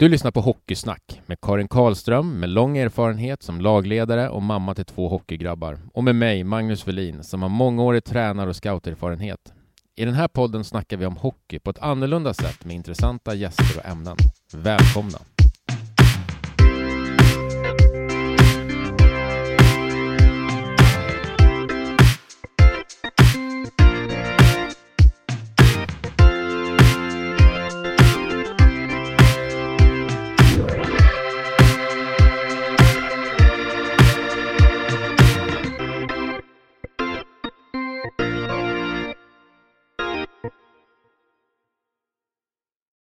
Du lyssnar på Hockeysnack med Karin Karlström med lång erfarenhet som lagledare och mamma till två hockeygrabbar och med mig, Magnus Velin, som har mångårig tränar och scouterfarenhet. I den här podden snackar vi om hockey på ett annorlunda sätt med intressanta gäster och ämnen. Välkomna!